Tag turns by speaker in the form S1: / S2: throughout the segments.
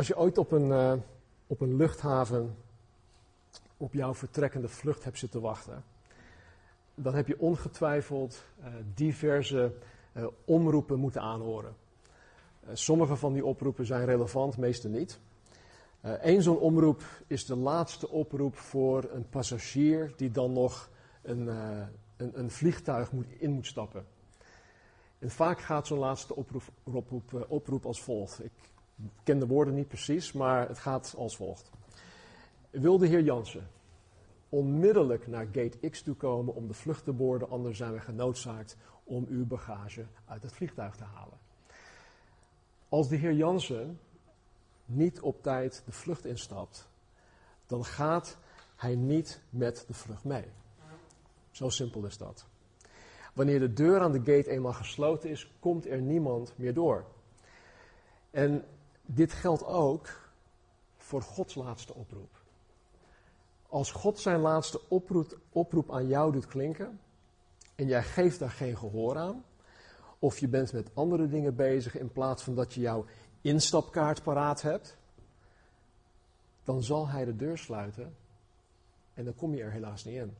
S1: Als je ooit op een, eh, op een luchthaven op jouw vertrekkende vlucht hebt zitten wachten, dan heb je ongetwijfeld uh, diverse uh, omroepen moeten aanhoren. sommige van die oproepen zijn relevant, meeste niet. Eén zo'n omroep is de laatste oproep voor een passagier die dan nog een, een, een vliegtuig moet, in moet stappen. En vaak gaat zo'n laatste oproep, oproep, oproep als volgt. Ik ken de woorden niet precies, maar het gaat als volgt. Wil de heer Jansen onmiddellijk naar gate X toe komen om de vlucht te boorden, anders zijn we genoodzaakt om uw bagage uit het vliegtuig te halen. Als de heer Jansen niet op tijd de vlucht instapt, dan gaat hij niet met de vlucht mee. Zo simpel is dat. Wanneer de deur aan de gate eenmaal gesloten is, komt er niemand meer door. En dit geldt ook voor Gods laatste oproep. Als God zijn laatste oproep, oproep aan jou doet klinken en jij geeft daar geen gehoor aan, of je bent met andere dingen bezig in plaats van dat je jouw instapkaart paraat hebt, dan zal hij de deur sluiten en dan kom je er helaas niet in.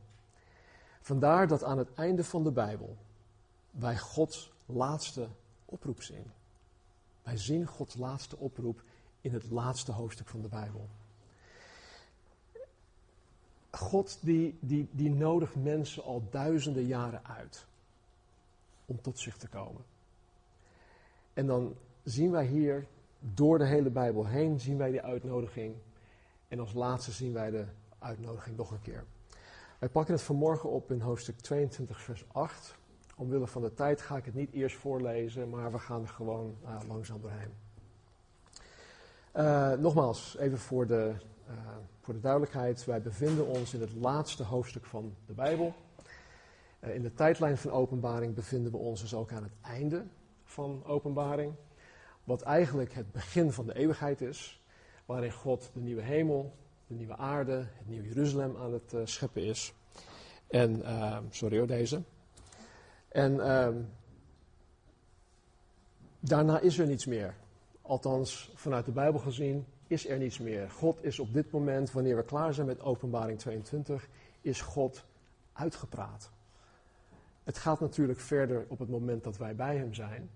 S1: Vandaar dat aan het einde van de Bijbel wij Gods laatste oproep zien. Wij zien Gods laatste oproep in het laatste hoofdstuk van de Bijbel. God die, die, die nodigt mensen al duizenden jaren uit om tot zich te komen. En dan zien wij hier door de hele Bijbel heen, zien wij die uitnodiging. En als laatste zien wij de uitnodiging nog een keer. Wij pakken het vanmorgen op in hoofdstuk 22, vers 8. Omwille van de tijd ga ik het niet eerst voorlezen, maar we gaan er gewoon uh, langzaam doorheen. Uh, nogmaals, even voor de, uh, voor de duidelijkheid. Wij bevinden ons in het laatste hoofdstuk van de Bijbel. in de tijdlijn van openbaring bevinden we ons dus ook aan het einde van openbaring. Wat eigenlijk het begin van de eeuwigheid is. Waarin God de nieuwe hemel, de nieuwe aarde, het nieuwe Jeruzalem aan het scheppen is. En, sorry hoor, deze. En uh, daarna is er niets meer. Althans, vanuit de Bijbel gezien is er niets meer. God is op dit moment, wanneer we klaar zijn met Openbaring 22, is God uitgepraat. Het gaat natuurlijk verder op het moment dat wij bij Hem zijn.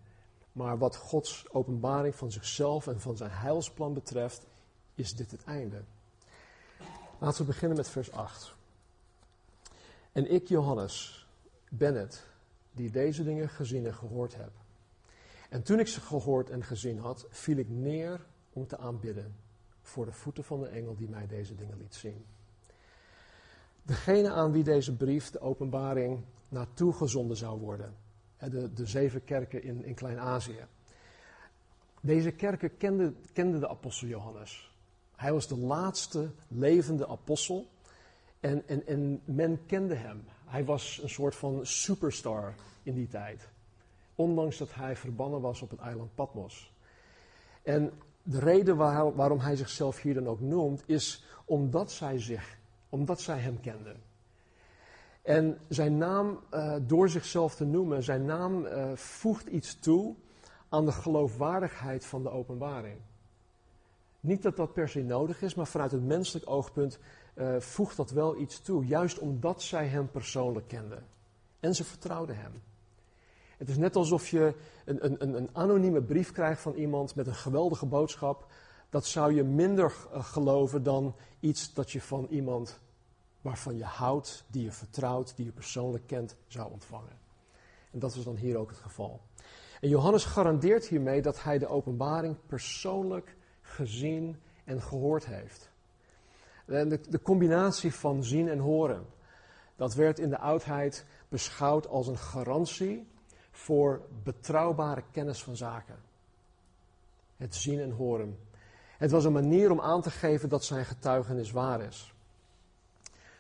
S1: Maar wat Gods openbaring van zichzelf en van zijn heilsplan betreft, is dit het einde. Laten we beginnen met vers 8. En ik, Johannes, ben het die deze dingen gezien en gehoord heb. En toen ik ze gehoord en gezien had, viel ik neer om te aanbidden voor de voeten van de engel die mij deze dingen liet zien. Degene aan wie deze brief, de openbaring, naartoe gezonden zou worden. De, de zeven kerken in, in Klein-Azië. Deze kerken kenden, kenden de apostel Johannes. Hij was de laatste levende apostel. En, en, en men kende hem. Hij was een soort van superstar in die tijd. Ondanks dat hij verbannen was op het eiland Patmos. En de reden waarom hij zichzelf hier dan ook noemt, is omdat zij, zich, omdat zij hem kenden. En zijn naam, uh, door zichzelf te noemen, zijn naam uh, voegt iets toe aan de geloofwaardigheid van de openbaring. Niet dat dat per se nodig is, maar vanuit het menselijk oogpunt uh, voegt dat wel iets toe. Juist omdat zij hem persoonlijk kenden. En ze vertrouwden hem. Het is net alsof je een, een, een anonieme brief krijgt van iemand met een geweldige boodschap. Dat zou je minder uh, geloven dan iets dat je van iemand waarvan je houdt, die je vertrouwt, die je persoonlijk kent, zou ontvangen. En dat is dan hier ook het geval. En Johannes garandeert hiermee dat hij de openbaring persoonlijk gezien en gehoord heeft. De, de, combinatie van zien en horen, dat werd in de oudheid beschouwd als een garantie voor betrouwbare kennis van zaken. Het zien en horen. Het was een manier om aan te geven dat zijn getuigenis waar is.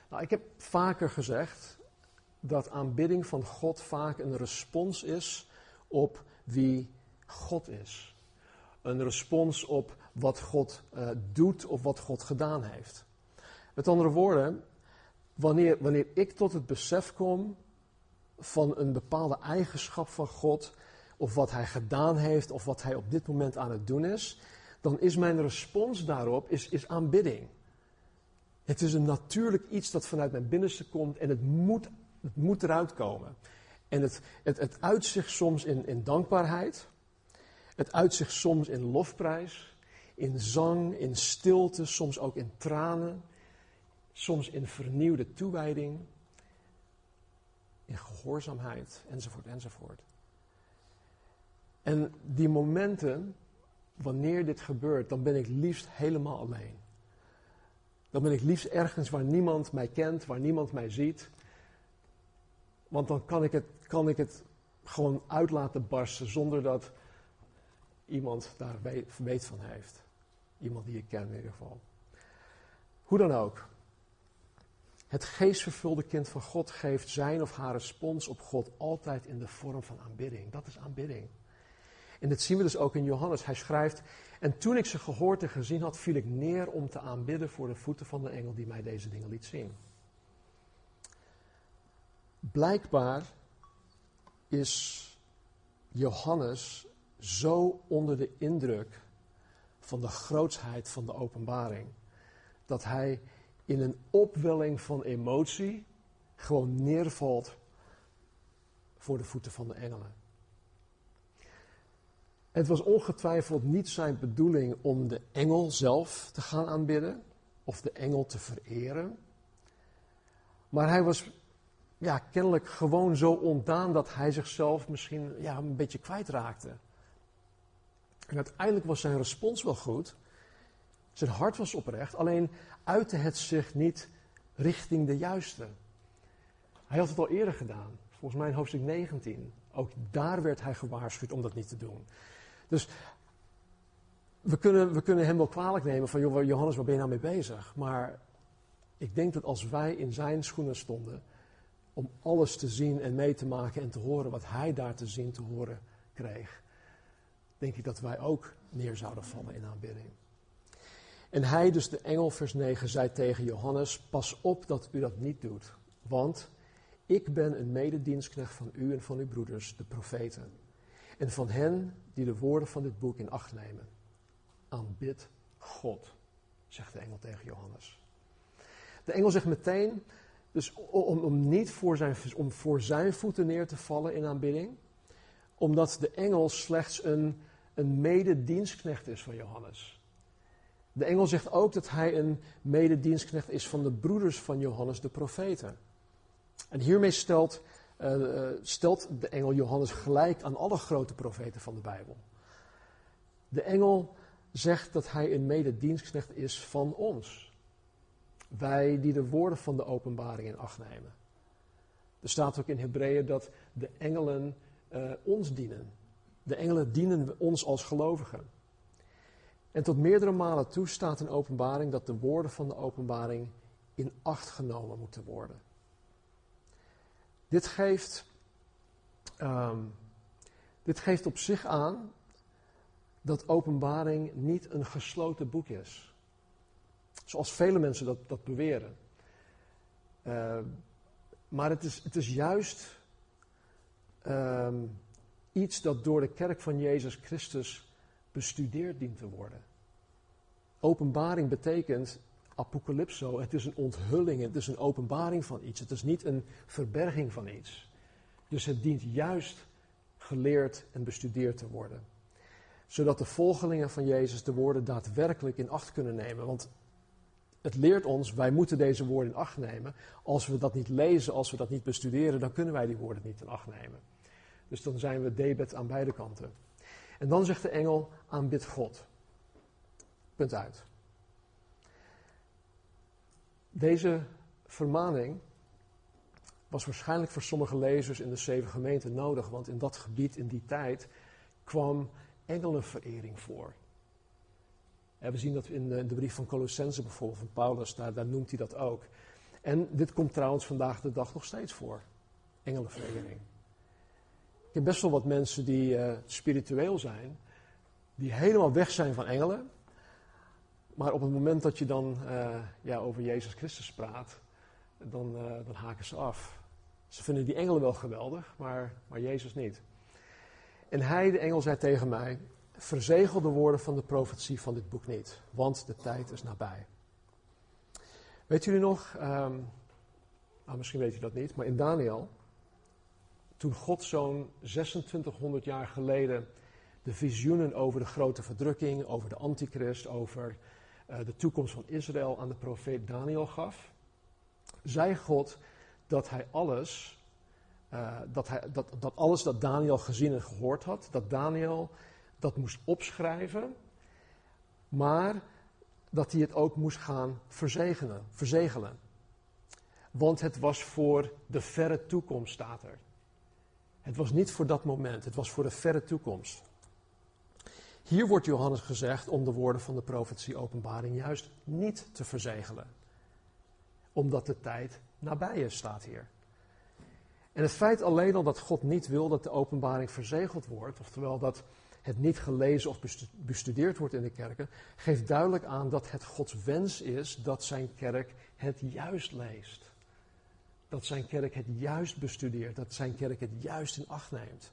S1: Nou, ik heb vaker gezegd dat aanbidding van God vaak een respons is op wie God is. Een respons op wat God uh, doet of wat God gedaan heeft. Met andere woorden, wanneer, wanneer ik tot het besef kom van een bepaalde eigenschap van God, of wat Hij gedaan heeft, of wat Hij op dit moment aan het doen is, dan is mijn respons daarop is, is aanbidding. Het is een natuurlijk iets dat vanuit mijn binnenste komt en het moet, het moet eruit komen. En het, het, het uitzicht soms in, in dankbaarheid. Het uitzicht soms in lofprijs, in zang, in stilte, soms ook in tranen, soms in vernieuwde toewijding, in gehoorzaamheid, enzovoort, enzovoort. En die momenten, wanneer dit gebeurt, dan ben ik liefst helemaal alleen. Dan ben ik liefst ergens waar niemand mij kent, waar niemand mij ziet. Want dan kan ik het, kan ik het gewoon uit laten barsten zonder dat iemand daar weet van heeft. Iemand die ik ken in ieder geval. Hoe dan ook. Het geestvervulde kind van God geeft zijn of haar respons op God altijd in de vorm van aanbidding. Dat is aanbidding. En dat zien we dus ook in Johannes. Hij schrijft: En toen ik ze gehoord en gezien had, viel ik neer om te aanbidden voor de voeten van de engel die mij deze dingen liet zien. Blijkbaar is Johannes zo onder de indruk van de grootsheid van de openbaring, dat hij in een opwelling van emotie gewoon neervalt voor de voeten van de engelen. Het was ongetwijfeld niet zijn bedoeling om de engel zelf te gaan aanbidden of de engel te vereren. Maar hij was ja, kennelijk gewoon zo ontdaan dat hij zichzelf misschien ja, een beetje kwijtraakte. En uiteindelijk was zijn respons wel goed. Zijn hart was oprecht, alleen uitte het zich niet richting de juiste. Hij had het al eerder gedaan, volgens mij hoofdstuk 19. Ook daar werd hij gewaarschuwd om dat niet te doen. Dus we kunnen, we kunnen hem wel kwalijk nemen van, joh, Johannes, waar ben je nou mee bezig? Maar ik denk dat als wij in zijn schoenen stonden, om alles te zien en mee te maken en te horen wat hij daar te zien, te horen kreeg, denk ik dat wij ook neer zouden vallen in aanbidding. En hij, dus de engel, vers 9, zei tegen Johannes: Pas op dat u dat niet doet, want ik ben een mededienstknecht van u en van uw broeders, de profeten en van hen die de woorden van dit boek in acht nemen. Aanbid God, zegt de engel tegen Johannes. De engel zegt meteen, dus om, om niet voor zijn, om voor zijn voeten neer te vallen in aanbidding, omdat de engel slechts een, een mededienstknecht is van Johannes. De engel zegt ook dat hij een mededienstknecht is van de broeders van Johannes de profeten. En hiermee stelt uh, stelt de engel Johannes gelijk aan alle grote profeten van de Bijbel. De engel zegt dat hij een mededienstknecht is van ons. Wij die de woorden van de openbaring in acht nemen. Er staat ook in Hebreeën dat de engelen uh, ons dienen. De engelen dienen ons als gelovigen. En tot meerdere malen toe staat in openbaring dat de woorden van de openbaring in acht genomen moeten worden. Dit geeft, ehm, dit geeft op zich aan dat openbaring niet een gesloten boek is. Zoals vele mensen dat, dat beweren. Uh, maar het is, het is juist ehm, iets dat door de kerk van Jezus Christus bestudeerd dient te worden. Openbaring betekent apocalypso, het is een onthulling, het is een openbaring van iets. Het is niet een verberging van iets. Dus het dient juist geleerd en bestudeerd te worden. Zodat de volgelingen van Jezus de woorden daadwerkelijk in acht kunnen nemen. Want het leert ons, wij moeten deze woorden in acht nemen. Als we dat niet lezen, als we dat niet bestuderen, dan kunnen wij die woorden niet in acht nemen. Dus dan zijn we debet aan beide kanten. En dan zegt de engel, aanbid God. Punt uit. Deze vermaning was waarschijnlijk voor sommige lezers in de zeven gemeenten nodig, want in dat gebied, in die tijd, kwam engelenverering voor. we zien dat in de, brief van Colossense bijvoorbeeld, van Paulus, daar, daar noemt hij dat ook. En dit komt trouwens vandaag de dag nog steeds voor, engelenverering. Heb best wel wat mensen die uh, spiritueel zijn, die helemaal weg zijn van engelen, maar op het moment dat je dan uh, ja, over Jezus Christus praat, dan, uh, dan haken ze af. Ze vinden die engelen wel geweldig, maar, maar Jezus niet. En hij, de engel, zei tegen mij: verzegel de woorden van de profetie van dit boek niet, want de tijd is nabij. Weet jullie nog, um, nou misschien weet je dat niet, maar in Daniel, toen God zo'n 2600 jaar geleden de visioenen over de grote verdrukking, over de antichrist, over uh, de toekomst van Israël aan de profeet Daniel gaf, zei God dat hij alles, uh, dat, dat, dat alles dat Daniel gezien en gehoord had, dat Daniel dat moest opschrijven, maar dat hij het ook moest gaan verzegelen. verzegelen. Want het was voor de verre toekomst, staat er. Het was niet voor dat moment, het was voor de verre toekomst. Hier wordt Johannes gezegd om de woorden van de profetie openbaring juist niet te verzegelen. Omdat de tijd nabij is, staat hier. En het feit alleen al dat God niet wil dat de openbaring verzegeld wordt, oftewel dat het niet gelezen of bestudeerd wordt in de kerken, geeft duidelijk aan dat het Gods wens is dat zijn kerk het juist leest. Dat zijn kerk het juist bestudeert, dat zijn kerk het juist in acht neemt.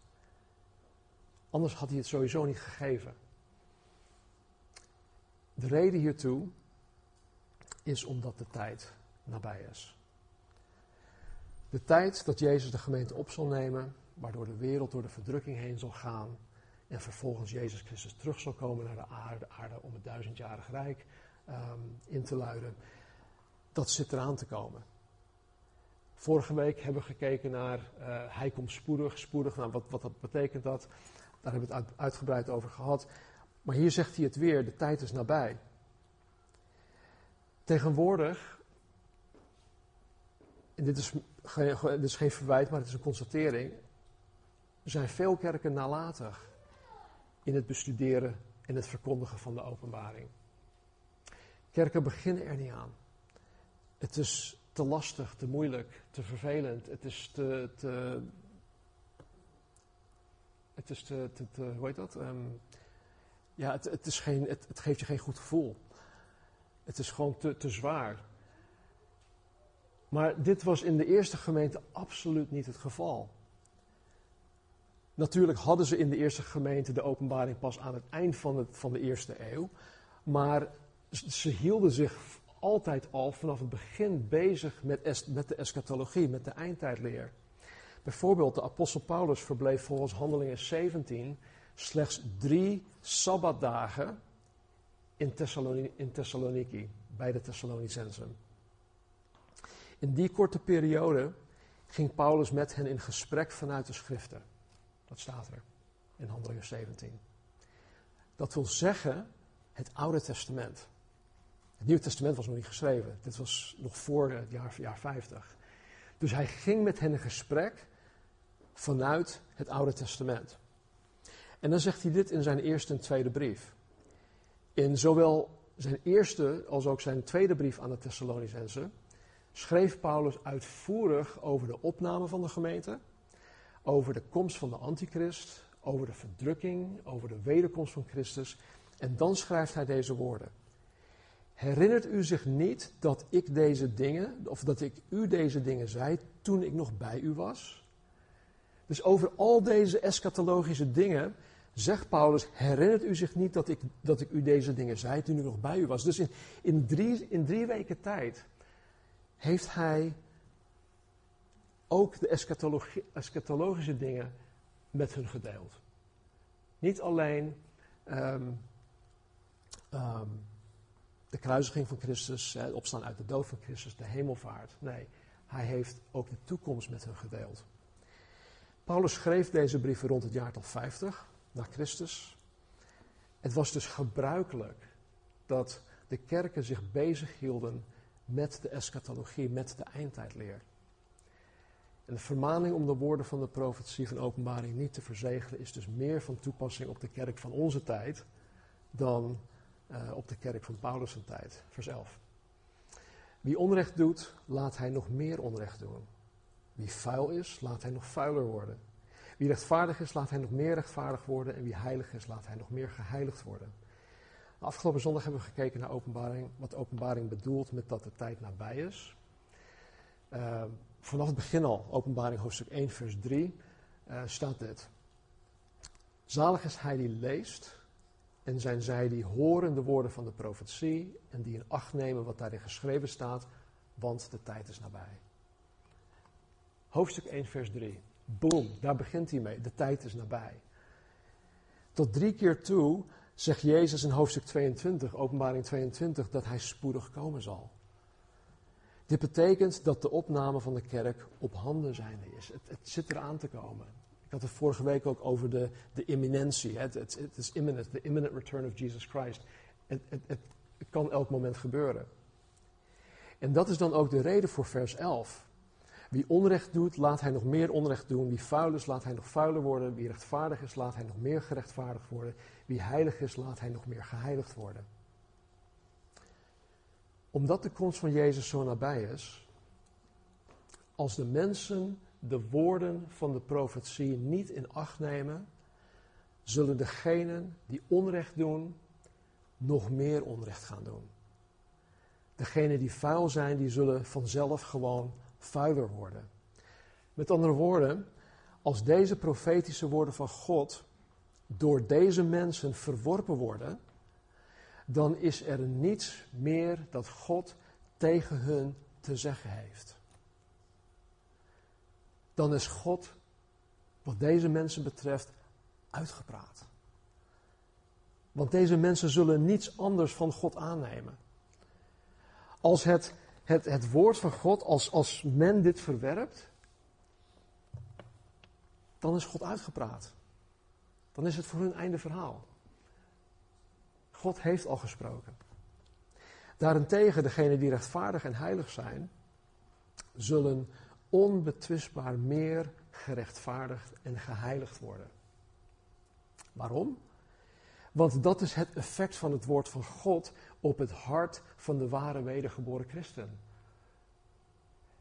S1: Anders had hij het sowieso niet gegeven. De reden hiertoe is omdat de tijd nabij is. De tijd dat Jezus de gemeente op zal nemen, waardoor de wereld door de verdrukking heen zal gaan en vervolgens Jezus Christus terug zal komen naar de aarde, aarde om het duizendjarig rijk um, in te luiden, dat zit eraan te komen. Vorige week hebben we gekeken naar uh, Hij komt spoedig, spoedig, nou, wat, wat betekent dat? Daar hebben we het uitgebreid over gehad. Maar hier zegt hij het weer, de tijd is nabij. Tegenwoordig, en dit is, is geen verwijt, maar het is een constatering, zijn veel kerken nalatig in het bestuderen en het verkondigen van de openbaring. Kerken beginnen er niet aan. Het is te lastig, te moeilijk, te vervelend. Het is te. te het is te, hoe heet dat? Um, ja, het, is geen, het, het, geeft je geen goed gevoel. Het is gewoon te, te zwaar. Maar dit was in de eerste gemeente absoluut niet het geval. Natuurlijk hadden ze in de eerste gemeente de openbaring pas aan het eind van, het, van de eerste eeuw. Maar ze hielden zich altijd al vanaf het begin bezig met, met de eschatologie, met de eindtijdleer. Bijvoorbeeld de apostel Paulus verbleef volgens Handelingen 17 slechts drie sabbatdagen in, in Thessaloniki, bij de Thessalonicensen. In die korte periode ging Paulus met hen in gesprek vanuit de schriften. Dat staat er in Handelingen 17. Dat wil zeggen het Oude Testament. Het Nieuwe Testament was nog niet geschreven. Dit was nog voor het jaar, jaar 50. Dus hij ging met hen in gesprek vanuit het Oude Testament. En dan zegt hij dit in zijn eerste en tweede brief. In zowel zijn eerste als ook zijn tweede brief aan de Thessalonicense schreef Paulus uitvoerig over de opname van de gemeente, over de komst van de antichrist, over de verdrukking, over de wederkomst van Christus. En dan schrijft hij deze woorden. Herinnert u zich niet dat ik deze dingen, of dat ik u deze dingen zei toen ik nog bij u was? Dus over al deze eschatologische dingen zegt Paulus, herinnert u zich niet dat ik, dat ik u deze dingen zei toen ik nog bij u was? Dus in, in, drie, in drie weken tijd heeft hij ook de eschatologische dingen met hun gedeeld. Niet alleen um, um, de kruisiging van Christus, het opstaan uit de dood van Christus, de hemelvaart. Nee, hij heeft ook de toekomst met hen gedeeld. Paulus schreef deze brieven rond het jaartal 50 na Christus. Het was dus gebruikelijk dat de kerken zich bezighielden met de eschatologie, met de eindtijdleer. En de vermaning om de woorden van de profetie van openbaring niet te verzegelen is dus meer van toepassing op de kerk van onze tijd dan uh, op de kerk van Paulus' tijd. Vers 11. Wie onrecht doet, laat hij nog meer onrecht doen. Wie vuil is, laat hij nog vuiler worden. Wie rechtvaardig is, laat hij nog meer rechtvaardig worden. En wie heilig is, laat hij nog meer geheiligd worden. Afgelopen zondag hebben we gekeken naar openbaring, wat openbaring bedoelt met dat de tijd nabij is. Uh, vanaf het begin al, openbaring hoofdstuk 1, vers 3, uh, staat dit. Zalig is hij die leest en zijn zij die horen de woorden van de profetie en die in acht nemen wat daarin geschreven staat, want de tijd is nabij. Hoofdstuk 1, vers 3. Boom, daar begint hij mee. De tijd is nabij. Tot drie keer toe zegt Jezus in hoofdstuk 22, openbaring 22, dat hij spoedig komen zal. Dit betekent dat de opname van de kerk op handen zijnde is. Het, het zit eraan te komen. Had het vorige week ook over de, de imminentie. Het, is imminent, the imminent return of Jesus Christ. Het, het kan elk moment gebeuren. En dat is dan ook de reden voor vers 11. Wie onrecht doet, laat hij nog meer onrecht doen. Wie vuil is, laat hij nog vuiler worden. Wie rechtvaardig is, laat hij nog meer gerechtvaardigd worden. Wie heilig is, laat hij nog meer geheiligd worden. Omdat de komst van Jezus zo nabij is, als de mensen de woorden van de profetie niet in acht nemen, zullen degenen die onrecht doen, nog meer onrecht gaan doen. Degenen die vuil zijn, die zullen vanzelf gewoon vuiler worden. Met andere woorden, als deze profetische woorden van God door deze mensen verworpen worden, dan is er niets meer dat God tegen hun te zeggen heeft. Dan is God, wat deze mensen betreft, uitgepraat. Want deze mensen zullen niets anders van God aannemen. Als het het, het woord van God, als, als men dit verwerpt, dan is God uitgepraat. Dan is het voor hun einde verhaal. God heeft al gesproken. Daarentegen, degenen die rechtvaardig en heilig zijn, zullen onbetwistbaar meer gerechtvaardigd en geheiligd worden. Waarom? Want dat is het effect van het woord van God op het hart van de ware wedergeboren christen.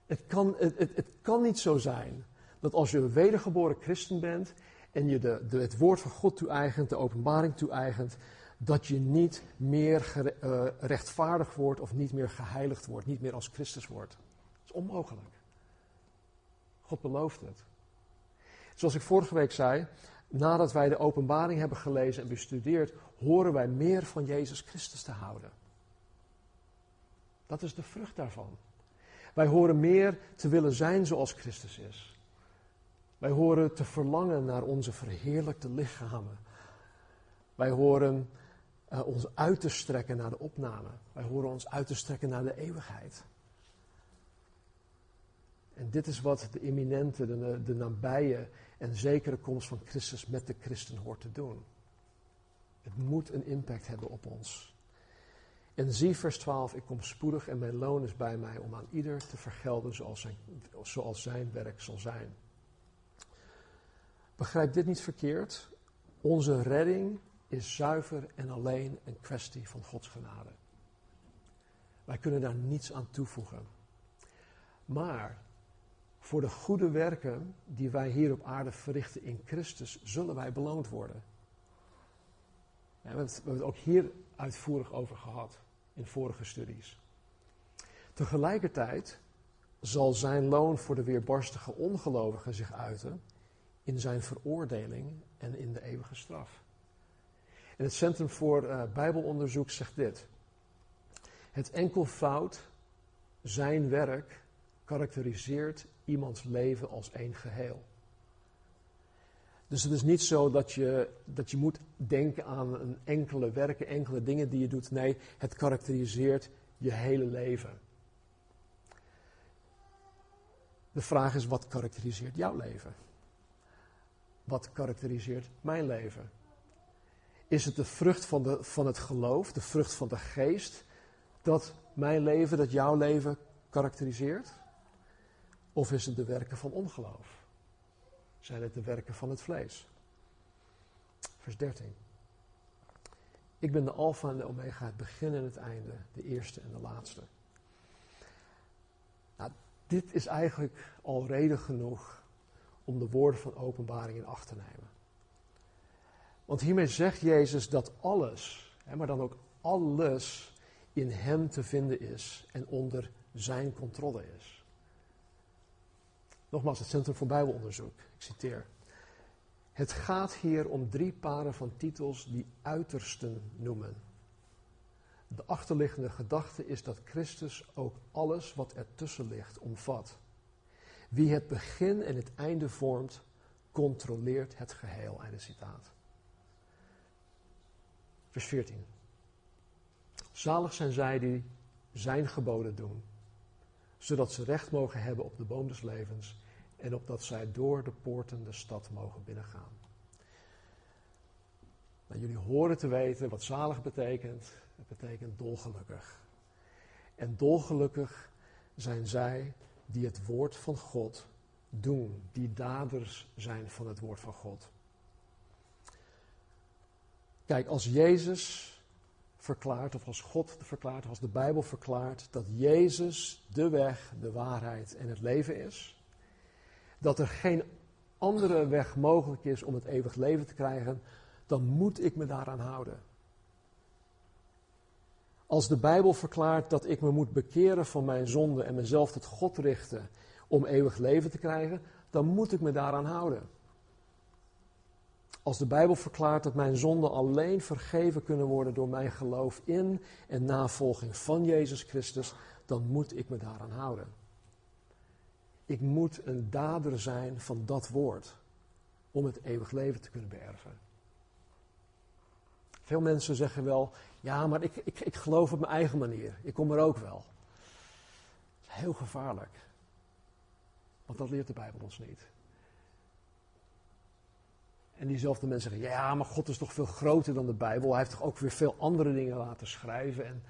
S1: Het kan, het, het, kan niet zo zijn dat als je een wedergeboren christen bent en je de, de, het woord van God toe-eigent, de openbaring toe-eigent, dat je niet meer uh, rechtvaardig wordt of niet meer geheiligd wordt, niet meer als Christus wordt. Dat is onmogelijk. God belooft het. Zoals ik vorige week zei, nadat wij de openbaring hebben gelezen en bestudeerd, horen wij meer van Jezus Christus te houden. Dat is de vrucht daarvan. Wij horen meer te willen zijn zoals Christus is. Wij horen te verlangen naar onze verheerlijkte lichamen. Wij horen uh, ons uit te strekken naar de opname. Wij horen ons uit te strekken naar de eeuwigheid. En dit is wat de imminente, de, de nabije en zekere komst van Christus met de christen hoort te doen. Het moet een impact hebben op ons. En zie vers 12, ik kom spoedig en mijn loon is bij mij om aan ieder te vergelden zoals zijn, zoals zijn werk zal zijn. Begrijp dit niet verkeerd. Onze redding is zuiver en alleen een kwestie van Gods genade. Wij kunnen daar niets aan toevoegen. Maar voor de goede werken die wij hier op aarde verrichten in Christus, zullen wij beloond worden. we, hebben het, ook hier uitvoerig over gehad in vorige studies. Tegelijkertijd zal zijn loon voor de weerbarstige ongelovigen zich uiten in zijn veroordeling en in de eeuwige straf. En het Centrum voor uh, Bijbelonderzoek zegt dit. Het enkelvoud, zijn werk, karakteriseert iemands leven als één geheel. Dus het is niet zo dat je, dat je moet denken aan een enkele werken, enkele dingen die je doet. Nee, het karakteriseert je hele leven. De vraag is, wat karakteriseert jouw leven? Wat karakteriseert mijn leven? Is het de vrucht van, de, van het geloof, de vrucht van de geest, dat mijn leven, dat jouw leven karakteriseert? Of is het de werken van ongeloof? Zijn het de werken van het vlees? Vers 13. Ik ben de Alpha en de Omega, het begin en het einde, de eerste en de laatste. Nou, dit is eigenlijk al reden genoeg om de woorden van openbaring in acht te nemen. Want hiermee zegt Jezus dat alles, maar dan ook alles, in Hem te vinden is en onder Zijn controle is. Nogmaals, het Centrum voor Bijbelonderzoek. Ik citeer. Het gaat hier om drie paren van titels die uitersten noemen. De achterliggende gedachte is dat Christus ook alles wat ertussen ligt omvat. Wie het begin en het einde vormt, controleert het geheel. Einde citaat. Vers 14. Zalig zijn zij die zijn geboden doen, zodat ze recht mogen hebben op de boom des levens en opdat zij door de poorten de stad mogen binnengaan. Jullie horen te weten wat zalig betekent. Het betekent dolgelukkig. En dolgelukkig zijn zij die het woord van God doen, die daders zijn van het woord van God. Kijk, als Jezus verklaart, of als God verklaart, als de Bijbel verklaart, dat Jezus de weg, de waarheid en het leven is, dat er geen andere weg mogelijk is om het eeuwig leven te krijgen, dan moet ik me daaraan houden. Als de Bijbel verklaart dat ik me moet bekeren van mijn zonde en mezelf tot God richten om eeuwig leven te krijgen, dan moet ik me daaraan houden. Als de Bijbel verklaart dat mijn zonden alleen vergeven kunnen worden door mijn geloof in en navolging van Jezus Christus, dan moet ik me daaraan houden. Ik moet een dader zijn van dat woord om het eeuwig leven te kunnen beërven. Veel mensen zeggen wel, ja, maar ik, ik, ik geloof op mijn eigen manier. Ik kom er ook wel. Heel gevaarlijk. Want dat leert de Bijbel ons niet. En diezelfde mensen zeggen, ja, maar God is toch veel groter dan de Bijbel. Hij heeft toch ook weer veel andere dingen laten schrijven. En,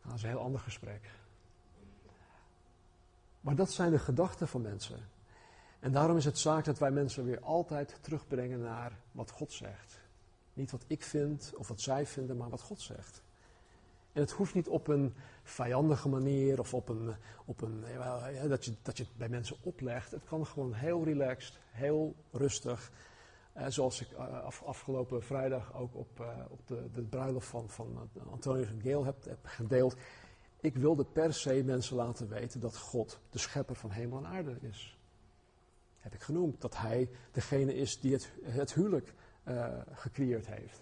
S1: nou, dat is een heel ander gesprek. Maar dat zijn de gedachten van mensen. En daarom is het zaak dat wij mensen weer altijd terugbrengen naar wat God zegt. Niet wat ik vind of wat zij vinden, maar wat God zegt. En het hoeft niet op een vijandige manier of op een, op een ja, dat, je, dat je het bij mensen oplegt. Het kan gewoon heel relaxed, heel rustig. Eh, zoals ik af, afgelopen vrijdag ook op, op de, de bruiloft van, van Antonius en Geel heb gedeeld. Ik wilde per se mensen laten weten dat God de schepper van hemel en aarde is. Heb ik genoemd. Dat hij degene is die het, het huwelijk uh, gecreëerd heeft.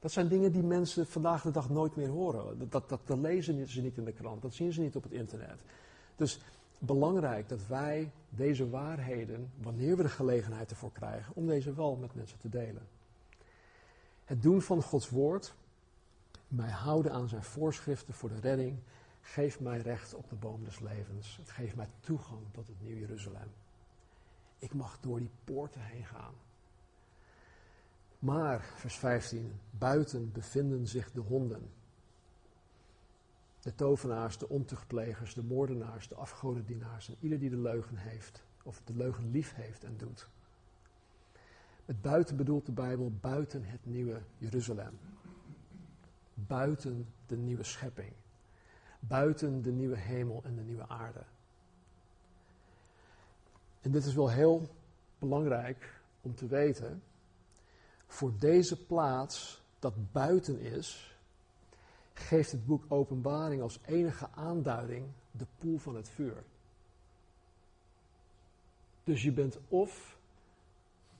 S1: Dat zijn dingen die mensen vandaag de dag nooit meer horen. Dat, dat, dat, lezen ze niet in de krant, dat zien ze niet op het internet. Dus belangrijk dat wij deze waarheden, wanneer we de gelegenheid ervoor krijgen, om deze wel met mensen te delen. Het doen van Gods woord, mij houden aan zijn voorschriften voor de redding, geeft mij recht op de boom des levens. Het geeft mij toegang tot het Nieuw Jeruzalem. Ik mag door die poorten heen gaan. Maar, vers 15, buiten bevinden zich de honden. De tovenaars, de ontuchtplegers, de moordenaars, de afgodendienaars en ieder die de leugen heeft, of de leugen lief heeft en doet. Het buiten bedoelt de Bijbel buiten het nieuwe Jeruzalem. Buiten de nieuwe schepping. Buiten de nieuwe hemel en de nieuwe aarde. En dit is wel heel belangrijk om te weten voor deze plaats dat buiten is, geeft het boek Openbaring als enige aanduiding de poel van het vuur. Dus je bent of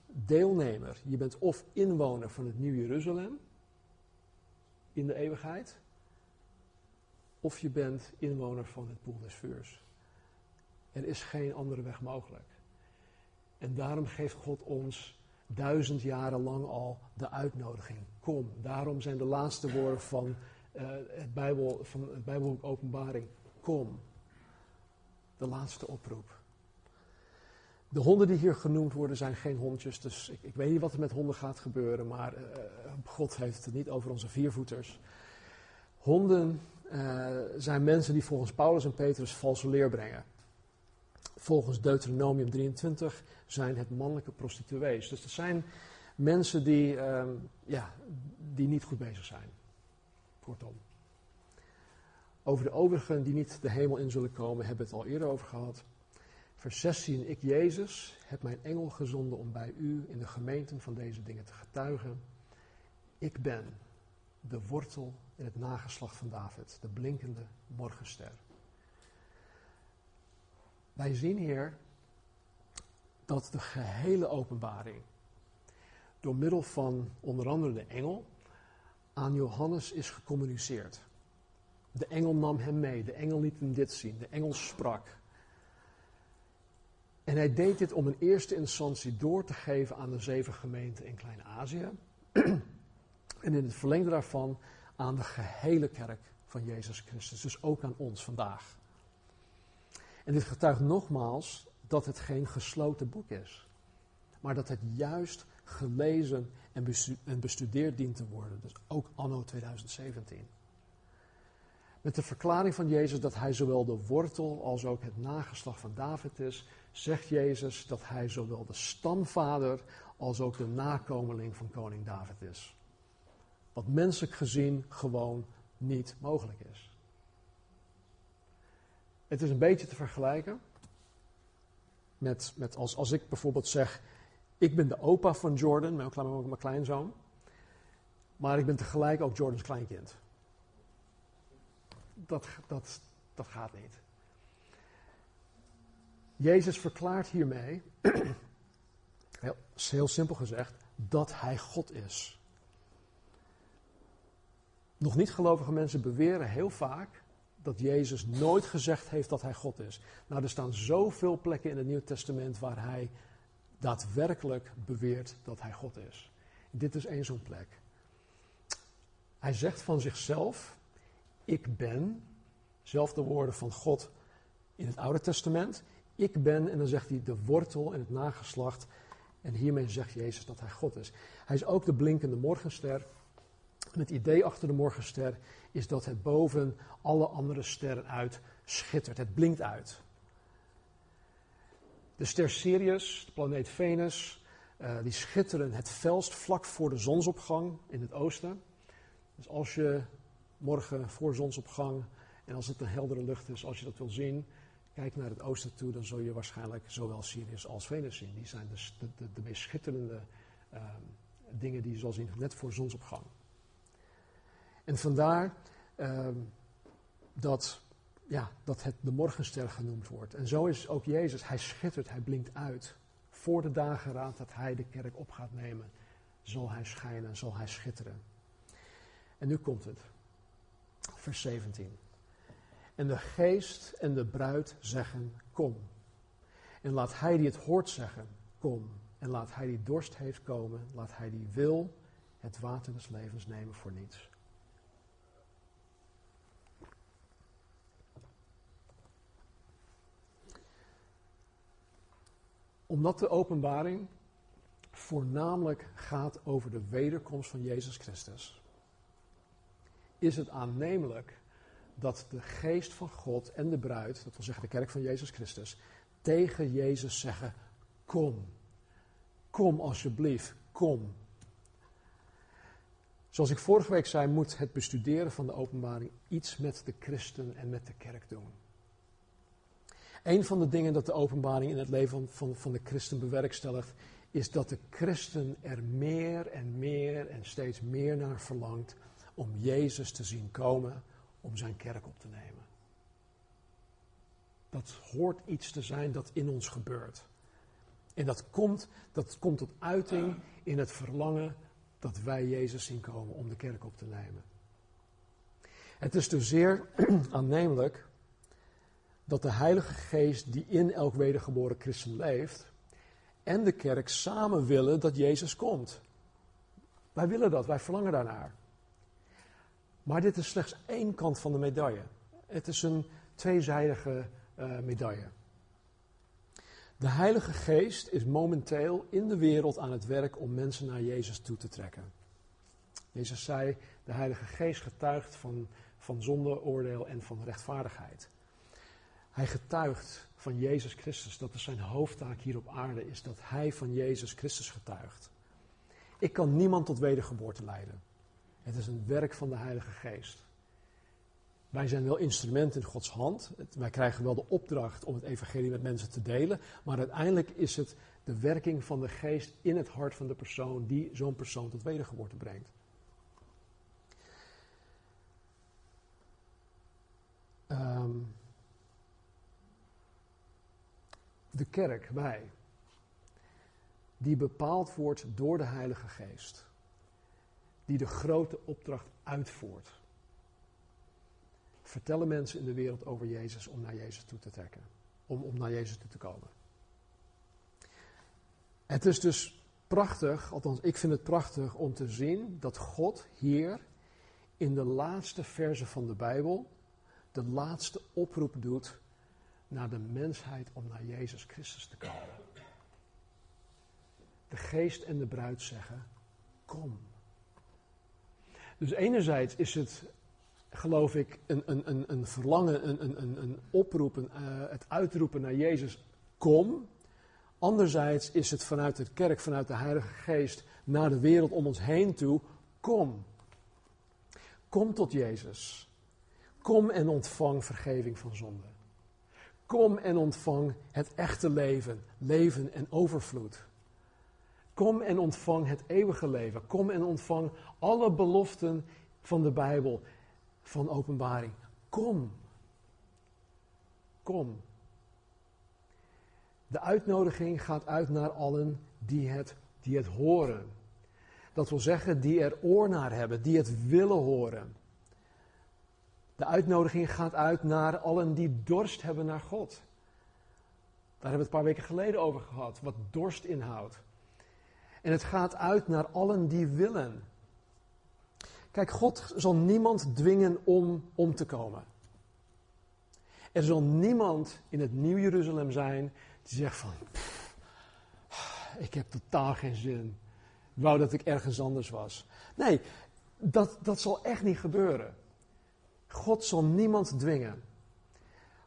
S1: deelnemer, je bent of inwoner van het Nieuw Jeruzalem in de eeuwigheid, of je bent inwoner van het poel des vuurs. Er is geen andere weg mogelijk. En daarom geeft God ons duizend jaren lang al de uitnodiging. Kom. Daarom zijn de laatste woorden van, uh, het, Bijbel, van het Bijbelboek Openbaring. Kom. De laatste oproep. De honden die hier genoemd worden zijn geen hondjes, dus ik, ik weet niet wat er met honden gaat gebeuren, maar uh, God heeft het niet over onze viervoeters. Honden uh, zijn mensen die volgens Paulus en Petrus valse leer brengen. Volgens Deuteronomium 23 zijn het mannelijke prostituees. Dus dat zijn mensen die, uh, ja, die niet goed bezig zijn. Kortom. Over de overigen die niet de hemel in zullen komen, hebben we het al eerder over gehad. Vers 16, ik Jezus heb mijn engel gezonden om bij u in de gemeenten van deze dingen te getuigen. Ik ben de wortel in het nageslacht van David, de blinkende morgenster. Wij zien hier dat de gehele openbaring door middel van onder andere de engel aan Johannes is gecommuniceerd. De engel nam hem mee, de engel liet hem dit zien, de engel sprak. En hij deed dit om in eerste instantie door te geven aan de zeven gemeenten in Klein-Azië. en in het verlengde daarvan aan de gehele kerk van Jezus Christus, dus ook aan ons vandaag. En dit getuigt nogmaals dat het geen gesloten boek is, maar dat het juist gelezen en bestudeerd dient te worden, dus ook anno 2017. Met de verklaring van Jezus dat hij zowel de wortel als ook het nageslag van David is, zegt Jezus dat hij zowel de stamvader als ook de nakomeling van koning David is. Wat menselijk gezien gewoon niet mogelijk is. Het is een beetje te vergelijken met, met als, als ik bijvoorbeeld zeg, ik ben de opa van Jordan, mijn, mijn kleinzoon, maar ik ben tegelijk ook Jordans kleinkind. Dat, dat, dat gaat niet. Jezus verklaart hiermee, heel, heel simpel gezegd, dat hij God is. Nog niet gelovige mensen beweren heel vaak dat Jezus nooit gezegd heeft dat hij God is. Nou, er staan zoveel plekken in het Nieuw Testament waar hij daadwerkelijk beweert dat hij God is. Dit is één zo'n plek. Hij zegt van zichzelf: Ik ben, zelfde woorden van God in het Oude Testament. Ik ben, en dan zegt hij de wortel en het nageslacht. En hiermee zegt Jezus dat hij God is. Hij is ook de blinkende morgenster. En het idee achter de morgenster is dat het boven alle andere sterren uit schittert. Het blinkt uit. De ster Sirius, de planeet Venus, uh, die schitteren het felst vlak voor de zonsopgang in het oosten. Dus als je morgen voor zonsopgang en als het een heldere lucht is, als je dat wil zien, kijk naar het oosten toe, dan zul je waarschijnlijk zowel Sirius als Venus zien. Die zijn dus de, de, de meest schitterende uh, dingen die je zal zien net voor zonsopgang. En vandaar uh, dat, ja, dat het de morgenster genoemd wordt. En zo is ook Jezus. Hij schittert, hij blinkt uit. Voor de dageraad dat hij de kerk op gaat nemen, zal hij schijnen, zal hij schitteren. En nu komt het. Vers 17. En de geest en de bruid zeggen, kom. En laat hij die het hoort zeggen, kom. En laat hij die dorst heeft komen, laat hij die wil het water des levens nemen voor niets. Omdat de openbaring voornamelijk gaat over de wederkomst van Jezus Christus, is het aannemelijk dat de geest van God en de bruid, dat wil zeggen de kerk van Jezus Christus, tegen Jezus zeggen: Kom, kom alsjeblieft, kom. Zoals ik vorige week zei, moet het bestuderen van de openbaring iets met de christen en met de kerk doen. Een van de dingen dat de openbaring in het leven van, van de christen bewerkstelligt, is dat de christen er meer en meer en steeds meer naar verlangt om Jezus te zien komen om zijn kerk op te nemen. Dat hoort iets te zijn dat in ons gebeurt. En dat komt, dat komt tot uiting in het verlangen dat wij Jezus zien komen om de kerk op te nemen. Het is dus zeer aannemelijk dat de Heilige Geest die in elk wedergeboren christen leeft en de kerk samen willen dat Jezus komt. Wij willen dat, wij verlangen daarnaar. Maar dit is slechts één kant van de medaille. Het is een tweezijdige uh, medaille. De Heilige Geest is momenteel in de wereld aan het werk om mensen naar Jezus toe te trekken. Jezus zei, de Heilige Geest getuigt van, van zonde, oordeel en van rechtvaardigheid. Hij getuigt van Jezus Christus. Dat is zijn hoofdtaak hier op aarde, is dat hij van Jezus Christus getuigt. Ik kan niemand tot wedergeboorte leiden. Het is een werk van de Heilige Geest. Wij zijn wel instrument in Gods hand. Wij krijgen wel de opdracht om het evangelie met mensen te delen. Maar uiteindelijk is het de werking van de geest in het hart van de persoon die zo'n persoon tot wedergeboorte brengt. Um, de kerk, wij, die bepaald wordt door de Heilige Geest. Die de grote opdracht uitvoert. Vertellen mensen in de wereld over Jezus om naar Jezus toe te trekken. Om, om naar Jezus toe te komen. Het is dus prachtig, althans ik vind het prachtig om te zien dat God hier in de laatste verse van de Bijbel de laatste oproep doet naar de mensheid om naar Jezus Christus te komen. De geest en de bruid zeggen, kom. Dus enerzijds is het, geloof ik, een, een, een, een verlangen, een, een, een oproep, een, uh, het uitroepen naar Jezus, kom. Anderzijds is het vanuit de kerk, vanuit de Heilige Geest, naar de wereld om ons heen toe, kom. Kom tot Jezus. Kom en ontvang vergeving van zonde. Kom en ontvang het echte leven, leven en overvloed. Kom en ontvang het eeuwige leven. Kom en ontvang alle beloften van de Bijbel, van openbaring. Kom. Kom. De uitnodiging gaat uit naar allen die het, die het horen. Dat wil zeggen, die er oor naar hebben, die het willen horen. De uitnodiging gaat uit naar allen die dorst hebben naar God. Daar hebben we het een paar weken geleden over gehad, wat dorst inhoudt. En het gaat uit naar allen die willen. Kijk, God zal niemand dwingen om om te komen. Er zal niemand in het Nieuw Jeruzalem zijn die zegt van, ik heb totaal geen zin. Wou dat ik ergens anders was. Nee, dat, dat zal echt niet gebeuren. God zal niemand dwingen.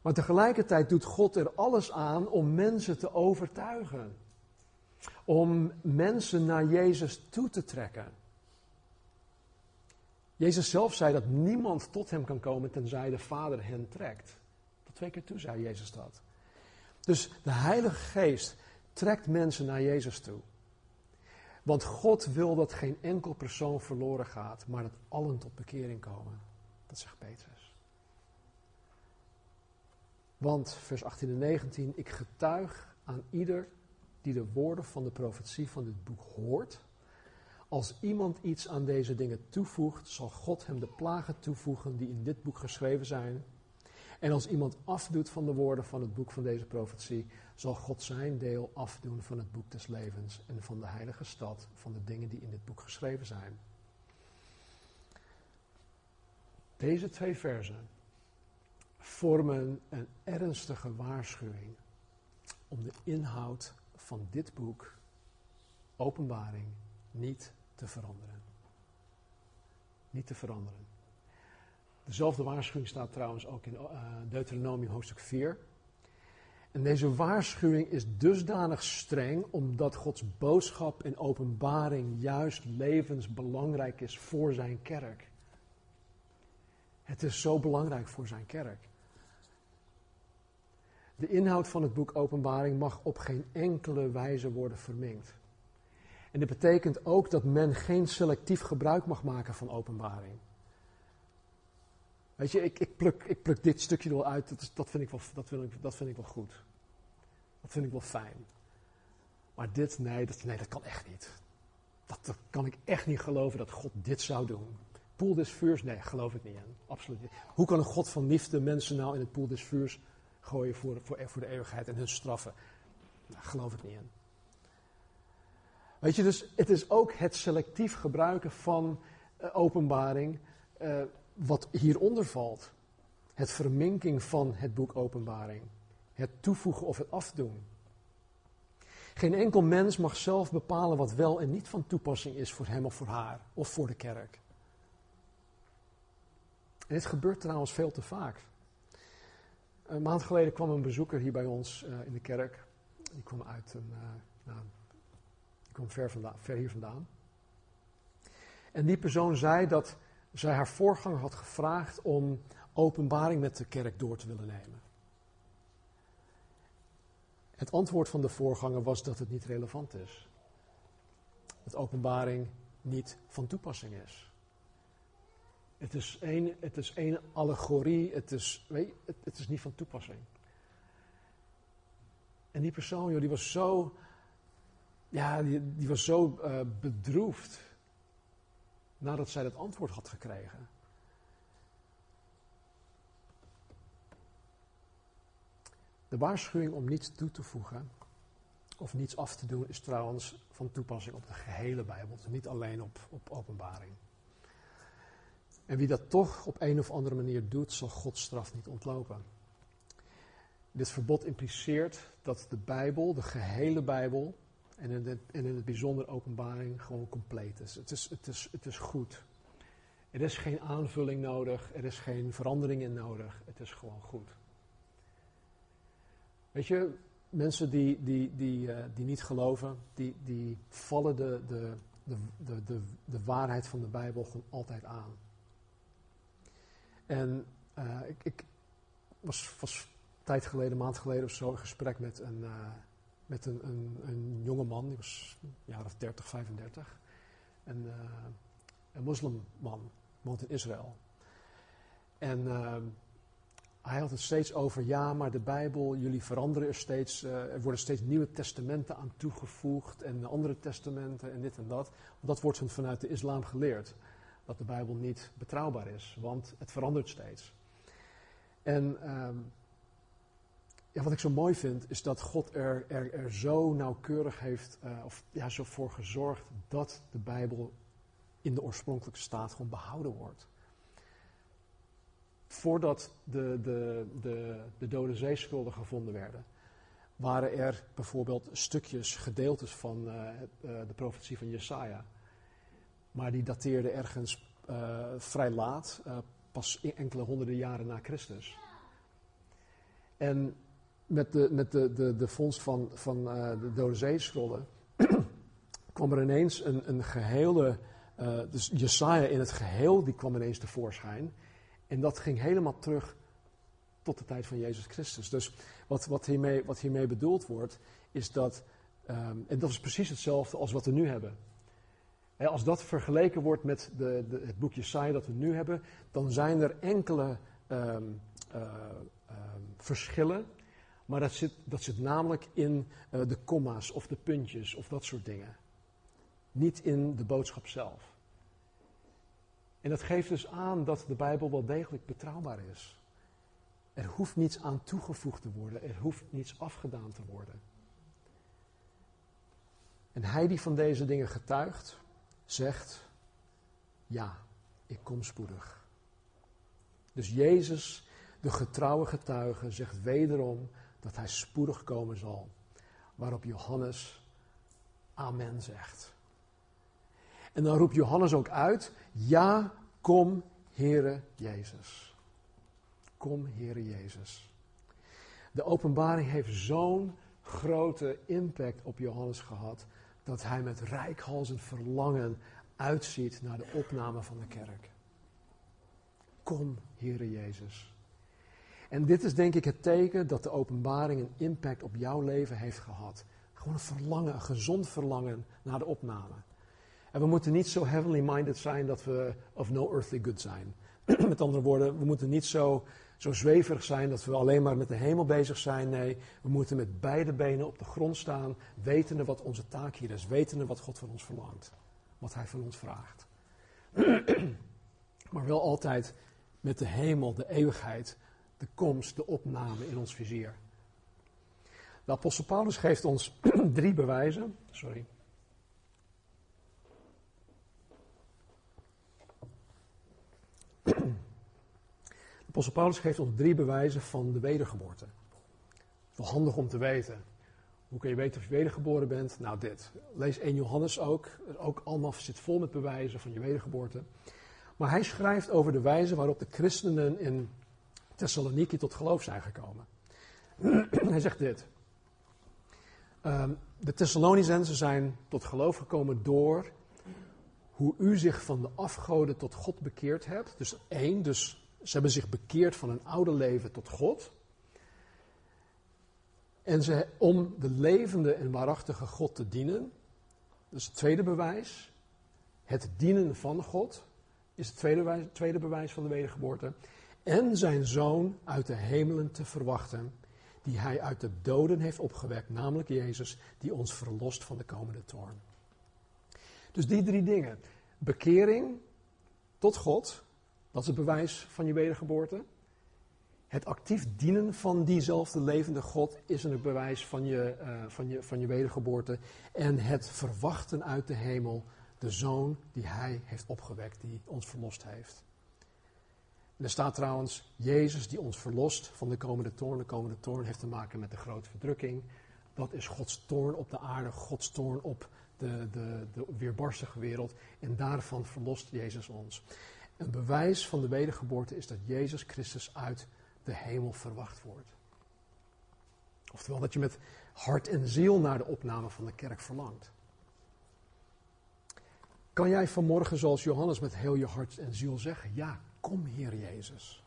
S1: Maar tegelijkertijd doet God er alles aan om mensen te overtuigen. Om mensen naar Jezus toe te trekken. Jezus zelf zei dat niemand tot hem kan komen tenzij de Vader hen trekt. Tot twee keer toe zei Jezus dat. Dus de Heilige Geest trekt mensen naar Jezus toe. Want God wil dat geen enkel persoon verloren gaat, maar dat allen tot bekering komen. Dat zegt Petrus. Want, vers 18 en 19, ik getuig aan ieder die de woorden van de profetie van dit boek hoort. Als iemand iets aan deze dingen toevoegt, zal God hem de plagen toevoegen die in dit boek geschreven zijn. En als iemand afdoet van de woorden van het boek van deze profetie, zal God zijn deel afdoen van het boek des levens en van de heilige stad, van de dingen die in dit boek geschreven zijn. Deze twee versen vormen een ernstige waarschuwing om de inhoud van dit boek, Openbaring, niet te veranderen. Niet te veranderen. Dezelfde waarschuwing staat trouwens ook in uh, Deuteronomium hoofdstuk 4. En deze waarschuwing is dusdanig streng omdat Gods boodschap en openbaring juist levensbelangrijk is voor zijn kerk. Het is zo belangrijk voor zijn kerk. De inhoud van het boek Openbaring mag op geen enkele wijze worden verminkt. En dit betekent ook dat men geen selectief gebruik mag maken van openbaring. Weet je, ik, ik, pluk, ik pluk dit stukje er wel uit, dat, dat, vind ik wel, dat, vind ik, dat vind ik wel goed. Dat vind ik wel fijn. Maar dit, nee, dat, nee, dat kan echt niet. Dat, kan ik echt niet geloven dat God dit zou doen. Poel des vuurs, nee, geloof ik niet. Absoluut niet. Hoe kan een God van liefde mensen nou in het poel des vuurs gooien voor, voor, voor de eeuwigheid en hun straffen? Nou, geloof ik niet in. Weet je, dus het is ook het selectief gebruiken van uh, openbaring uh, wat hieronder valt. Het verminking van het boek openbaring. Het toevoegen of het afdoen. Geen enkel mens mag zelf bepalen wat wel en niet van toepassing is voor hem of voor haar of voor de kerk. En dit gebeurt trouwens veel te vaak. Een maand geleden kwam een bezoeker hier bij ons uh, in de kerk. Die kwam uit een, uh, nou, die kwam ver, ver hier vandaan. En die persoon zei dat zij haar voorganger had gevraagd om openbaring met de kerk door te willen nemen. Het antwoord van de voorganger was dat het niet relevant is. Dat openbaring niet van toepassing is. Het is één, het is één allegorie, het is, weet het, het is niet van toepassing. En die persoon, joh, die was zo ja, die, was zo uh, bedroefd nadat zij dat antwoord had gekregen. De waarschuwing om niets toe te voegen of niets af te doen is trouwens van toepassing op de gehele Bijbel, dus niet alleen op, op openbaring. En wie dat toch op een of andere manier doet, zal Gods straf niet ontlopen. Dit verbod impliceert dat de Bijbel, de gehele Bijbel, en in het, en in het bijzonder openbaring gewoon compleet is. Het, is. het is. het is goed. Er is geen aanvulling nodig, er is geen verandering in nodig, het is gewoon goed. Weet je, mensen die, die, die, uh, die niet geloven, die, die vallen de, de, de, de, de, de waarheid van de Bijbel gewoon altijd aan. En uh, ik, ik was, was een tijd geleden, een maand geleden of zo, in gesprek met een, uh, met een, een, een jonge man, die was een jaar of 30, 35. En, een moslimman, woont in Israël. En hij had het steeds over, ja, maar de Bijbel, jullie veranderen er steeds, uh, er worden steeds nieuwe testamenten aan toegevoegd en andere testamenten en dit en dat. Dat wordt vanuit de islam geleerd, dat de Bijbel niet betrouwbaar is, want het verandert steeds. En uh, ja, wat ik zo mooi vind, is dat God er, er, er zo nauwkeurig heeft, uh, of ja, zo voor gezorgd dat de Bijbel in de oorspronkelijke staat gewoon behouden wordt voordat de, de, de, de Dode Zeeschulden gevonden werden, waren er bijvoorbeeld stukjes, gedeeltes van uh, de profetie van Jesaja. Maar die dateerden ergens uh, vrij laat, uh, pas enkele honderden jaren na Christus. En met de, met de, de, de vondst van, van de Dode Zeeschulden kwam er ineens een, een gehele, dus Jesaja in het geheel, die kwam ineens tevoorschijn. En dat ging helemaal terug tot de tijd van Jezus Christus. Dus wat, wat, hiermee, wat hiermee bedoeld wordt, is dat, um, en dat is precies hetzelfde als wat we nu hebben. Als dat vergeleken wordt met de, de, het boekje Saai dat we nu hebben, dan zijn er enkele um, uh, um, verschillen. Maar dat zit, dat zit namelijk in uh, de komma's of de puntjes of dat soort dingen. Niet in de boodschap zelf. En dat geeft dus aan dat de Bijbel wel degelijk betrouwbaar is. Er hoeft niets aan toegevoegd te worden, er hoeft niets afgedaan te worden. En hij die van deze dingen getuigt, zegt, ja, ik kom spoedig. Dus Jezus, de getrouwe getuige, zegt wederom dat hij spoedig komen zal. Waarop Johannes Amen zegt. En dan roept Johannes ook uit: Ja, kom, Heere Jezus. Kom, Heere Jezus. De openbaring heeft zo'n grote impact op Johannes gehad dat hij met rijkhalsend verlangen uitziet naar de opname van de kerk. Kom, Heere Jezus. En dit is denk ik het teken dat de openbaring een impact op jouw leven heeft gehad. Gewoon een verlangen, een gezond verlangen naar de opname. En we moeten niet zo heavenly minded zijn dat we of no earthly good zijn. met andere woorden, we moeten niet zo, zo zweverig zijn dat we alleen maar met de hemel bezig zijn. Nee, we moeten met beide benen op de grond staan, wetende wat onze taak hier is, wetende wat God van ons verlangt, wat Hij van ons vraagt. maar wel altijd met de hemel, de eeuwigheid, de komst, de opname in ons vizier. De apostel Paulus geeft ons drie bewijzen. Sorry. Apostel Paulus geeft ons drie bewijzen van de wedergeboorte. Wel handig om te weten. Hoe kun je weten of je wedergeboren bent? Nou, dit. Lees 1 Johannes ook. Ook allemaal zit vol met bewijzen van je wedergeboorte. Maar hij schrijft over de wijze waarop de christenen in Thessaloniki tot geloof zijn gekomen. hij zegt dit. Um, de Thessalonicenzen zijn tot geloof gekomen door hoe u zich van de afgoden tot God bekeerd hebt. Dus één, dus ze hebben zich bekeerd van een oude leven tot God. En ze, om de levende en waarachtige God te dienen. Dat is het tweede bewijs. Het dienen van God is het tweede bewijs, tweede bewijs van de wedergeboorte. En zijn zoon uit de hemelen te verwachten, die hij uit de doden heeft opgewekt, namelijk Jezus, die ons verlost van de komende toorn. Dus die drie dingen. Bekering tot God, dat is het bewijs van je wedergeboorte. Het actief dienen van diezelfde levende God is een bewijs van je, uh, van, je, van je wedergeboorte. En het verwachten uit de hemel, de zoon die hij heeft opgewekt, die ons verlost heeft. Er staat trouwens, Jezus die ons verlost van de komende toorn. De komende toorn heeft te maken met de grote verdrukking. Dat is Gods toorn op de aarde, Gods toorn op de, de, de weerbarstige wereld. En daarvan verlost Jezus ons. Een bewijs van de wedergeboorte is dat Jezus Christus uit de hemel verwacht wordt. Oftewel dat je met hart en ziel naar de opname van de kerk verlangt. Kan jij vanmorgen, zoals Johannes, met heel je hart en ziel zeggen: Ja, kom Heer Jezus?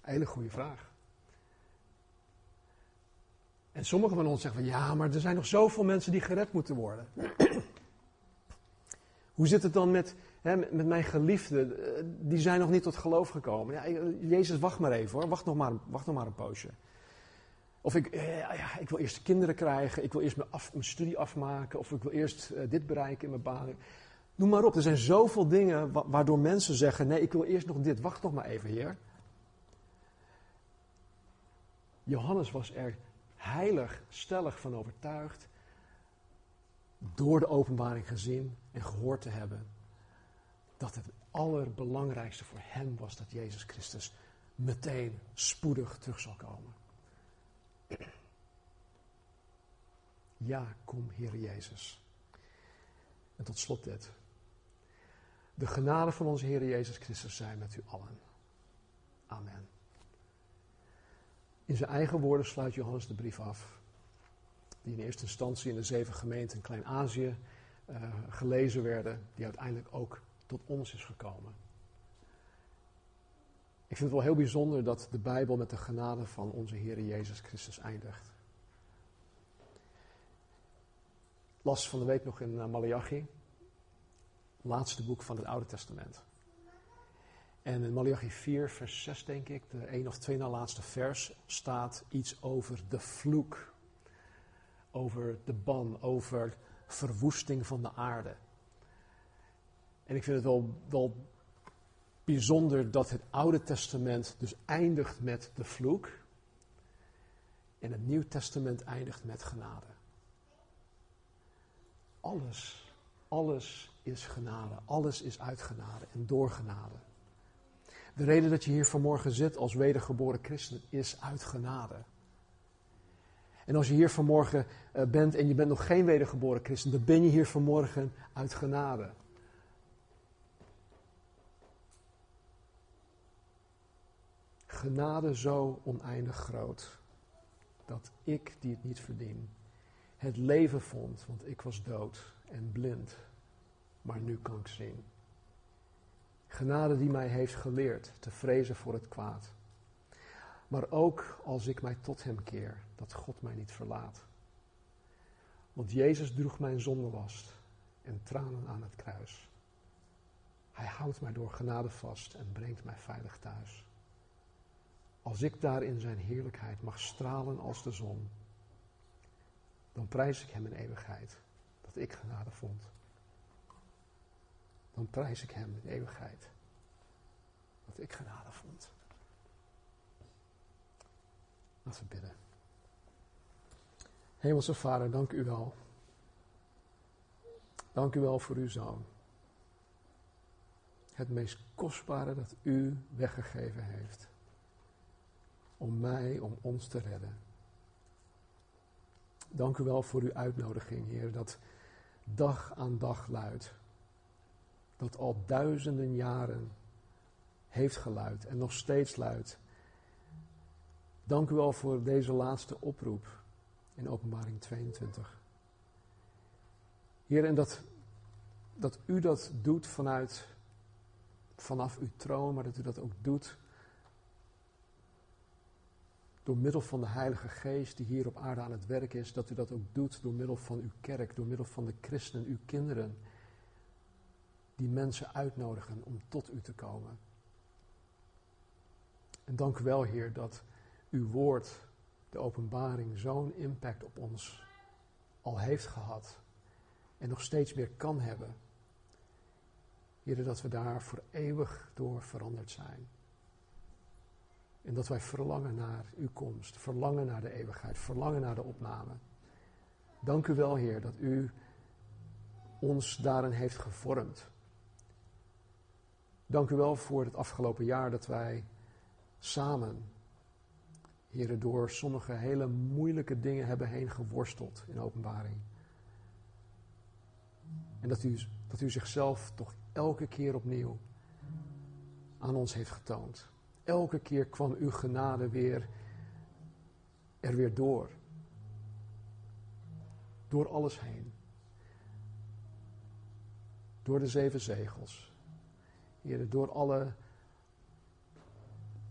S1: Hele goede vraag. En sommigen van ons zeggen van ja, maar er zijn nog zoveel mensen die gered moeten worden. Hoe zit het dan met, hè, met mijn geliefden? Die zijn nog niet tot geloof gekomen. Ja, Jezus, wacht maar even hoor, wacht nog maar, wacht nog maar een poosje. Of ik, eh, ja, ik wil eerst kinderen krijgen, ik wil eerst mijn, studie afmaken, of ik wil eerst uh, dit bereiken in mijn baan. Noem maar op, er zijn zoveel dingen wa waardoor mensen zeggen: nee, ik wil eerst nog dit, wacht nog maar even, Heer. Johannes was er heilig, stellig van overtuigd, door de openbaring gezien en gehoord te hebben, dat het allerbelangrijkste voor hem was dat Jezus Christus meteen spoedig terug zal komen. Ja, kom Heer Jezus. En tot slot dit. De genade van onze Heer Jezus Christus zijn met u allen. Amen. In zijn eigen woorden sluit Johannes de brief af, die in eerste instantie in de zeven gemeenten in Klein-Azië uh, gelezen werden, die uiteindelijk ook tot ons is gekomen. Ik vind het wel heel bijzonder dat de Bijbel met de genade van onze Heer Jezus Christus eindigt. Las van de week nog in uh, Malachi, laatste boek van het Oude Testament. En in Malachi 4, vers 6, denk ik, de één of twee na laatste vers, staat iets over de vloek. Over de ban, over verwoesting van de aarde. En ik vind het wel, wel bijzonder dat het Oude Testament dus eindigt met de vloek. En het Nieuw Testament eindigt met genade. Alles, alles is genade. Alles is uit genade en door genade. De reden dat je hier vanmorgen zit als wedergeboren christen is uit genade. En als je hier vanmorgen eh, bent en je bent nog geen wedergeboren christen, dan ben je hier vanmorgen uit genade. Genade zo oneindig groot dat ik, die het niet verdien, het leven vond, want ik was dood en blind, maar nu kan ik zien. Genade die mij heeft geleerd te vrezen voor het kwaad. Maar ook als ik mij tot Hem keer, dat God mij niet verlaat. Want Jezus droeg mijn zondelast en tranen aan het kruis. Hij houdt mij door genade vast en brengt mij veilig thuis. Als ik daar in zijn heerlijkheid mag stralen als de zon, dan prijs ik Hem in eeuwigheid dat ik genade vond dan prijs ik Hem in eeuwigheid. Dat ik genade vond. Laten we bidden. Hemelse Vader, dank u wel. Dank u wel voor uw zoon. Het meest kostbare dat u weggegeven heeft. Om mij, om ons te redden. Dank u wel voor uw uitnodiging, Heer, dat dag aan dag luidt dat al duizenden jaren heeft geluid en nog steeds luidt. Dank u wel voor deze laatste oproep in Openbaring 22. Heer, en dat, dat u dat doet vanuit, vanaf uw troon, maar dat u dat ook doet door middel van de Heilige Geest die hier op aarde aan het werk is, dat u dat ook doet door middel van uw kerk, door middel van de christenen, uw kinderen die mensen uitnodigen om tot u te komen. En dank u wel, Heer, dat uw woord, de openbaring, zo'n impact op ons al heeft gehad en nog steeds meer kan hebben. Heer, dat we daar voor eeuwig door veranderd zijn. En dat wij verlangen naar uw komst, verlangen naar de eeuwigheid, verlangen naar de opname. Dank u wel, Heer, dat u ons daarin heeft gevormd. Dank u wel voor het afgelopen jaar dat wij samen, Heer, door sommige hele moeilijke dingen hebben heen geworsteld in openbaring. En dat u, dat u zichzelf toch elke keer opnieuw aan ons heeft getoond. Elke keer kwam uw genade weer er weer door. Door alles heen. Door de zeven zegels. Heer, door alle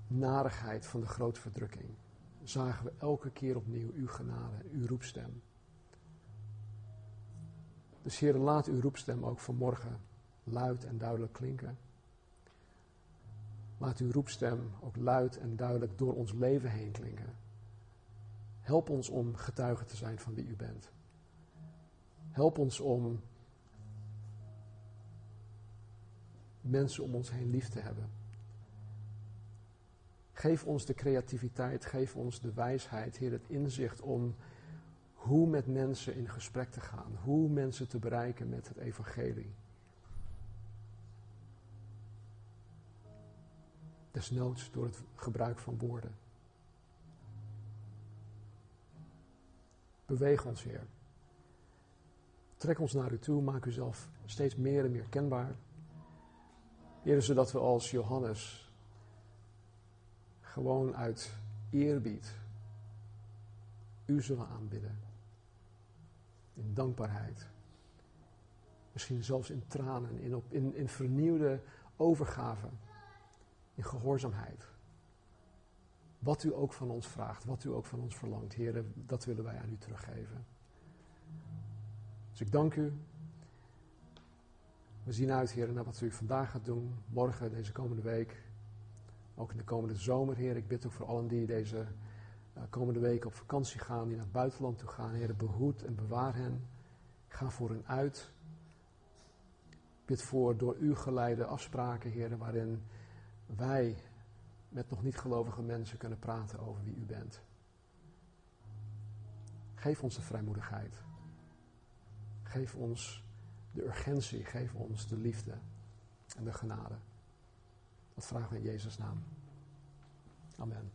S1: narigheid van de grote verdrukking. Zagen we elke keer opnieuw uw genade, uw roepstem. Dus Heer, laat uw roepstem ook vanmorgen luid en duidelijk klinken. Laat uw roepstem ook luid en duidelijk door ons leven heen klinken. Help ons om getuige te zijn van wie u bent. Help ons om mensen om ons heen lief te hebben. Geef ons de creativiteit, geef ons de wijsheid, Heer, het inzicht om hoe met mensen in gesprek te gaan, hoe mensen te bereiken met het evangelie. Desnoods door het gebruik van woorden. Beweeg ons, Heer. Trek ons naar u toe, maak uzelf steeds meer en meer kenbaar. Heer, zodat we als Johannes gewoon uit eerbied u zullen aanbidden. In dankbaarheid. Misschien zelfs in tranen, in, op, in, in vernieuwde overgave in gehoorzaamheid. Wat u ook van ons vraagt, wat u ook van ons verlangt, heren, dat willen wij aan u teruggeven. Dus ik dank u. We zien uit, heren, naar wat u vandaag gaat doen, morgen, deze komende week. Ook in de komende zomer, heer. Ik bid ook voor allen die deze uh, komende week op vakantie gaan, die naar het buitenland toe gaan. Heren, behoed en bewaar hen. Ga voor hen uit. Ik bid voor door u geleide afspraken, heren, waarin wij met nog niet gelovige mensen kunnen praten over wie u bent. Geef ons de vrijmoedigheid. Geef ons de urgentie. Geef ons de liefde en de genade. Dat vragen we in Jezus' naam. Amen.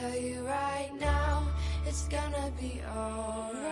S2: tell you right now, it's gonna be alright.